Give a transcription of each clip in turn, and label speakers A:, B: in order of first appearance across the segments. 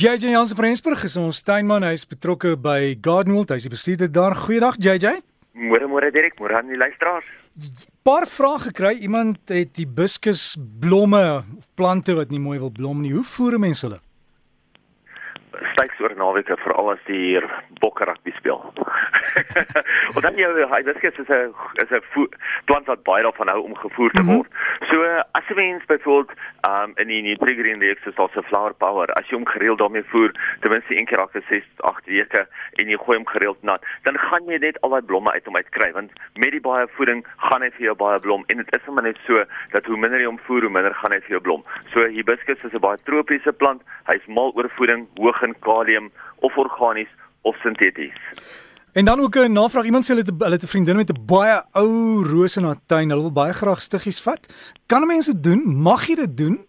A: JJ Jansen van Rensburg is ons tuinman. Hy's betrokke by Gardenwold. Hy's die bestuurder daar. Goeiedag JJ.
B: Môre môre Dirk, môre aan die luisteraars.
A: Paar vrae gekry. Iemand het die hibiscus blomme of plante wat nie mooi wil blom nie. Hoe voer mense hulle?
B: Styks oor naweke veral as die bokke rugby speel. Want dan jou hibiscus is 'n is 'n plant wat baie daarvan hou om gevoer te mhm. word. Mm -hmm. So as 'n mens byvoorbeeld um in die Nutrigreen Index is daar 'n flower power. As jy hom gereeld daarmee voer, ten minste een keer elke 6 8 weke en jy gooi hom gereeld nat, dan gaan jy net al daai blomme uit hom uit kry want met die baie voeding gaan hy vir jou baie blom en dit is sommer net so dat hoe minder jy hom voer, hoe minder gaan hy vir jou blom. So hibiscus is 'n baie tropiese plant. Hy's mal oor voeding, hoog in kalium of organies of sinteties.
A: En dan ook 'n navraag, iemand sê hulle het hulle het 'n vriendin met 'n baie ou rose in haar tuin. Hulle wil baie graag stiggies vat. Kan mense dit doen? Mag jy dit doen?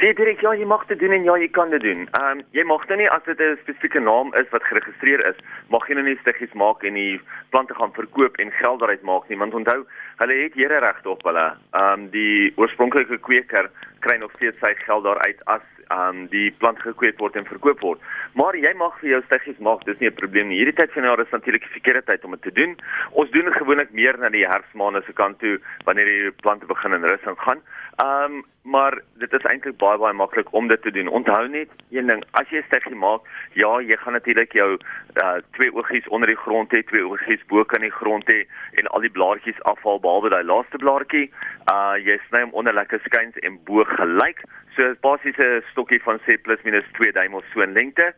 B: Nee, direk ja, jy mag dit doen en ja, jy kan dit doen. Ehm um, jy mag dan nie as dit 'n spesifieke naam is wat geregistreer is, mag jy nou nie stiggies maak en die plante gaan verkoop en geld daaruit maak nie, want onthou, hulle het here regte op hulle. Ehm um, die oorspronklike kweker kry nog steeds sy geld daaruit as um die plant gekweek word en verkoop word. Maar jy mag vir jou stiggies maak, dis nie 'n probleem nie. Hierdie tyd van die jaar is natuurlik die verkeerde tyd om dit te doen. Ons doen gewoonlik meer na die herfsmaande se kant toe wanneer die plante begin in rus en gaan. Um maar dit is eintlik baie baie maklik om dit te doen. Onthou net een ding, as jy 'n stiggie maak, ja, jy gaan natuurlik jou uh twee oogies onder die grond hê, twee oogies bo kan die grond hê en al die blaartjies afval behalwe daai laaste blaartjie. Uh jy sny hom onder lekker skuins en bo gelyk. So basies 'n stokkie van sê plus minus 2 duim of so in lengte.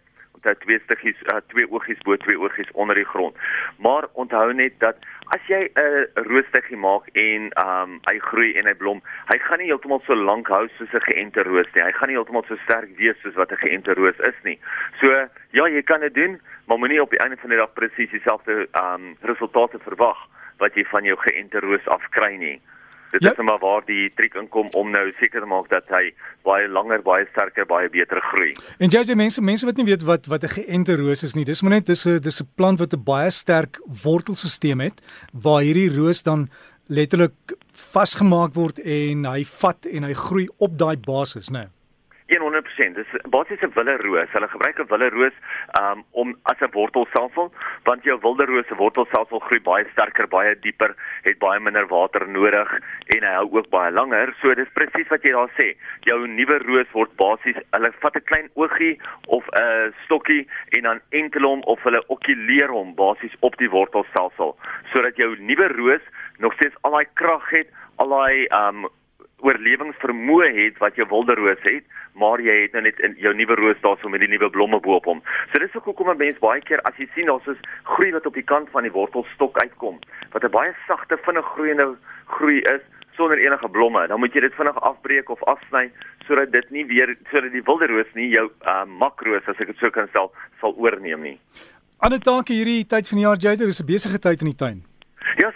B: Onthou twee stukkies, uh, twee oogies bo, twee oogies onder die grond. Maar onthou net dat as jy 'n uh, roostiggie maak en um hy groei en hy blom, hy gaan nie heeltemal so lank hou soos 'n geënte roos nie. Hy gaan nie heeltemal so sterk wees soos wat 'n geënte roos is nie. So ja, jy kan dit doen, maar moenie op die einde van die dag presies dieselfde um resultate verwag wat jy van jou geënte roos afkry nie. Dit ja. is maar waar die triek inkom om nou seker te maak dat hy baie langer, baie sterker, baie beter groei.
A: En jy sê mense, mense wat nie weet wat wat 'n geënte roos is nie. Dis maar net dis 'n dis 'n plant wat 'n baie sterk wortelstelsel het waar hierdie roos dan letterlik vasgemaak word en hy vat en hy groei op daai basis, né? Nee.
B: 100%. Dis basies 'n wilde roos. Hulle gebruik 'n wilde roos um om as 'n wortelstelsel, want jou wilde roos se wortelstelsel groei baie sterker, baie dieper, het baie minder water nodig en hy hou ook baie langer. So dis presies wat jy daar sê. Jou nuwe roos word basies, hulle vat 'n klein oogie of 'n stokkie en dan enkel hom of hulle okuleer hom basies op die wortelstelsel sodat jou nuwe roos nog steeds al daai krag het, al daai um oorlewingsvermoë het wat jou wilde roos het, maar jy het nou net in jou nuwe roos daarso met die nuwe blomme bo op hom. So dis ook hoekom 'n mens baie keer as jy sien daar's so groei wat op die kant van die wortelstok uitkom, wat 'n baie sagte vinnig groeiende groei is sonder enige blomme, dan moet jy dit vinnig afbreek of afsny sodat dit nie weer sodat die wilde roos nie jou uh, makroos as ek dit so kan stel sal oorneem nie.
A: Ander take hierdie tyd van die jaar Jyter is 'n besige tyd in die tuin.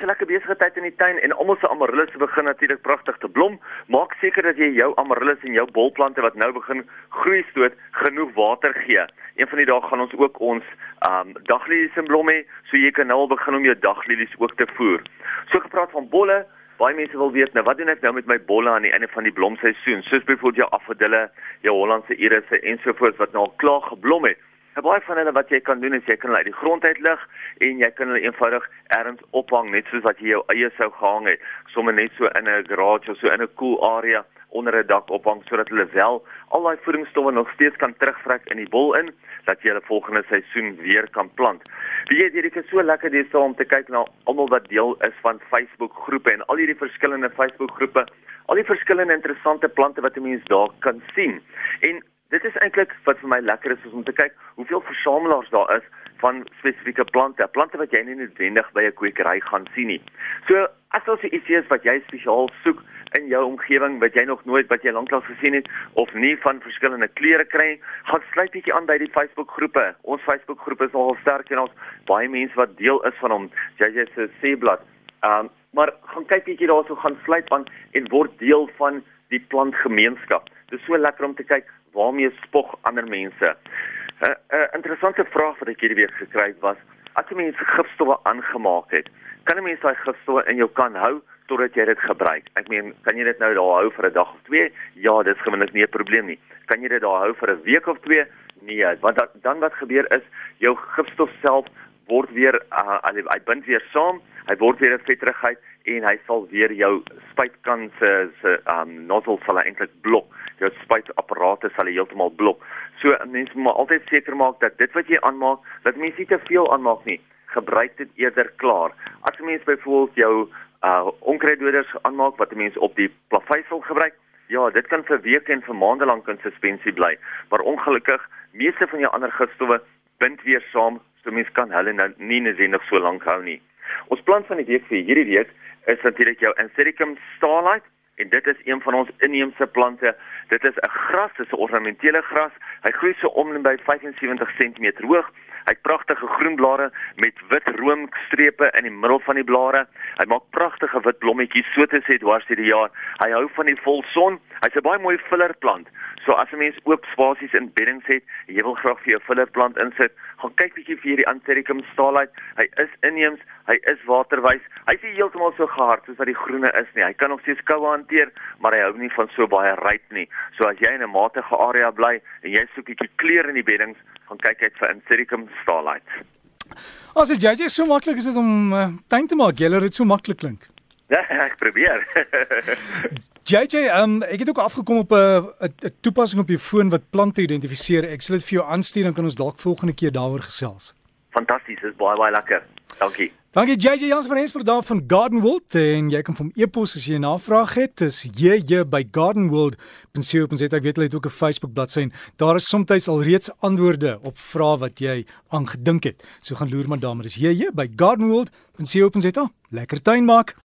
B: So lekker besige tyd in die tuin en almal se amaryllis begin natuurlik pragtig te blom. Maak seker dat jy jou amaryllis en jou bolplante wat nou begin groei stoot, genoeg water gee. Een van die dae gaan ons ook ons um daglilies in blom hê, so jy kan nou al begin om jou daglilies ook te voer. So gepraat van bolle, baie mense wil weet nou wat doen ek nou met my bolle aan die einde van die blomseisoen? Soos byvoorbeeld jou afdille, jou Hollandse irisse ensovoorts wat nou al klaar geblom het. En baie van hulle wat jy kan doen is jy kan hulle uit die grond uit lig en jy kan hulle eenvoudig ergens ophang net soos wat jy jou eie sou gehang het, sommer net so in 'n garage of so in 'n koel cool area onder 'n dak ophang sodat hulle wel al daai voedingsstowwe nog steeds kan terugvrek in die bol in dat jy hulle volgende seisoen weer kan plant. Wie jy dit is so lekker dis om te kyk na almal wat deel is van Facebook groepe en al hierdie verskillende Facebook groepe, al die verskillende interessante plante wat 'n mens daar kan sien. En dit is eintlik wat vir my lekker is, is om te kyk hoeveel versamelaars daar is van spesifieke plante, plante wat jy nie noodwendig by 'n kwekery gaan sien nie. So as daar so iets is wat jy spesiaal soek in jou omgewing wat jy nog nooit wat jy lanklaas gesien het of nie van verskillende kleure kry, gaan sluit bietjie aan by die Facebook groepe. Ons Facebook groep is nogal sterk en ons baie mense wat deel is van hom. JJ se seeblad. Ehm um, maar gaan kyk bietjie daarso gaan sluit aan en word deel van die plantgemeenskap. Dit is so lekker om te kyk waarmee spog ander mense. 'n uh, 'n uh, Interessante vraag wat ek hierdie week gekry het was: as jy mense gifstowwe aangemaak het, kan 'n mens daai gifstowwe in jou kan hou totdat jy dit gebruik? Ek meen, kan jy dit nou daar hou vir 'n dag of twee? Ja, dit is gewoonlik nie 'n probleem nie. Kan jy dit daar hou vir 'n week of twee? Nee, want dat, dan wat gebeur is jou gifstof self word weer uh, hy bind weer saam, hy word weer 'n vetterigheid en hy sal weer jou spuitkant se se um nozzle sal eintlik blok. Jou spuitapparate sal heeltemal blok. So mense moet altyd seker maak dat dit wat jy aanmaak, dat mense nie te veel aanmaak nie. Gebruik dit eerder klaar. As 'n mens byvoorbeeld jou uh onkruiddoders aanmaak wat 'n mens op die plaveisel gebruik, Ja, dit kan vir weke en vir maande lank in suspensie bly, maar ongelukkig, meeste van jou ander gifstowwe bind weer saam, so mens kan hulle nou nie noodwendig so lank hou nie. Ons plan van die week vir hierdie week is natuurlik jou Ansericum starlight en dit is een van ons inheemse plante. Dit is 'n gras, dit is 'n ornamentele gras. Hy groei so om en by 75 cm hoog. Hy het pragtige groen blare met wit roomstrepe in die middel van die blare. Hy maak pragtige wit blommetjies so te sê dwars deur die jaar. Hy hou van die volson. Hy's 'n baie mooi fillerplant. So as 'n mens oop spasies in beddings het jy wil graag vir jou fillerplant insit, gaan kyk bietjie vir hierdie Ansericum starlight. Hy is inheems, hy is waterwys. Hy's nie heeltemal so gehard soos wat die groene is nie. Hy kan nog steeds koue hanteer, maar hy hou nie van so baie ryp nie. So as jy in 'n matige area bly en jy soek 'n bietjie kleur in die beddings, gaan kyk uit vir Ansericum starlight.
A: As dit jy so maklik is dit om uh, tuin te maak. Jy laat dit so maklik klink.
B: Ja, ek probeer.
A: JJ, um, ek het ook afgekom op 'n 'n toepassing op jou foon wat plante identifiseer. Ek sal dit vir jou aanstuur en kan ons dalk volgende keer daaroor gesels.
B: Fantasties, dis baie baie lekker. Dankie.
A: Dankie JJ Jans van Rensburg daar van Garden World en jy kan van e-pos as jy 'n navraag het. Dis JJ by Garden World. Het ek weet hulle het ook 'n Facebook bladsy en daar is soms al reeds antwoorde op vrae wat jy aangedink het. So gaan loer maar daar, maar dis JJ by Garden World. Het. Lekker tuin maak.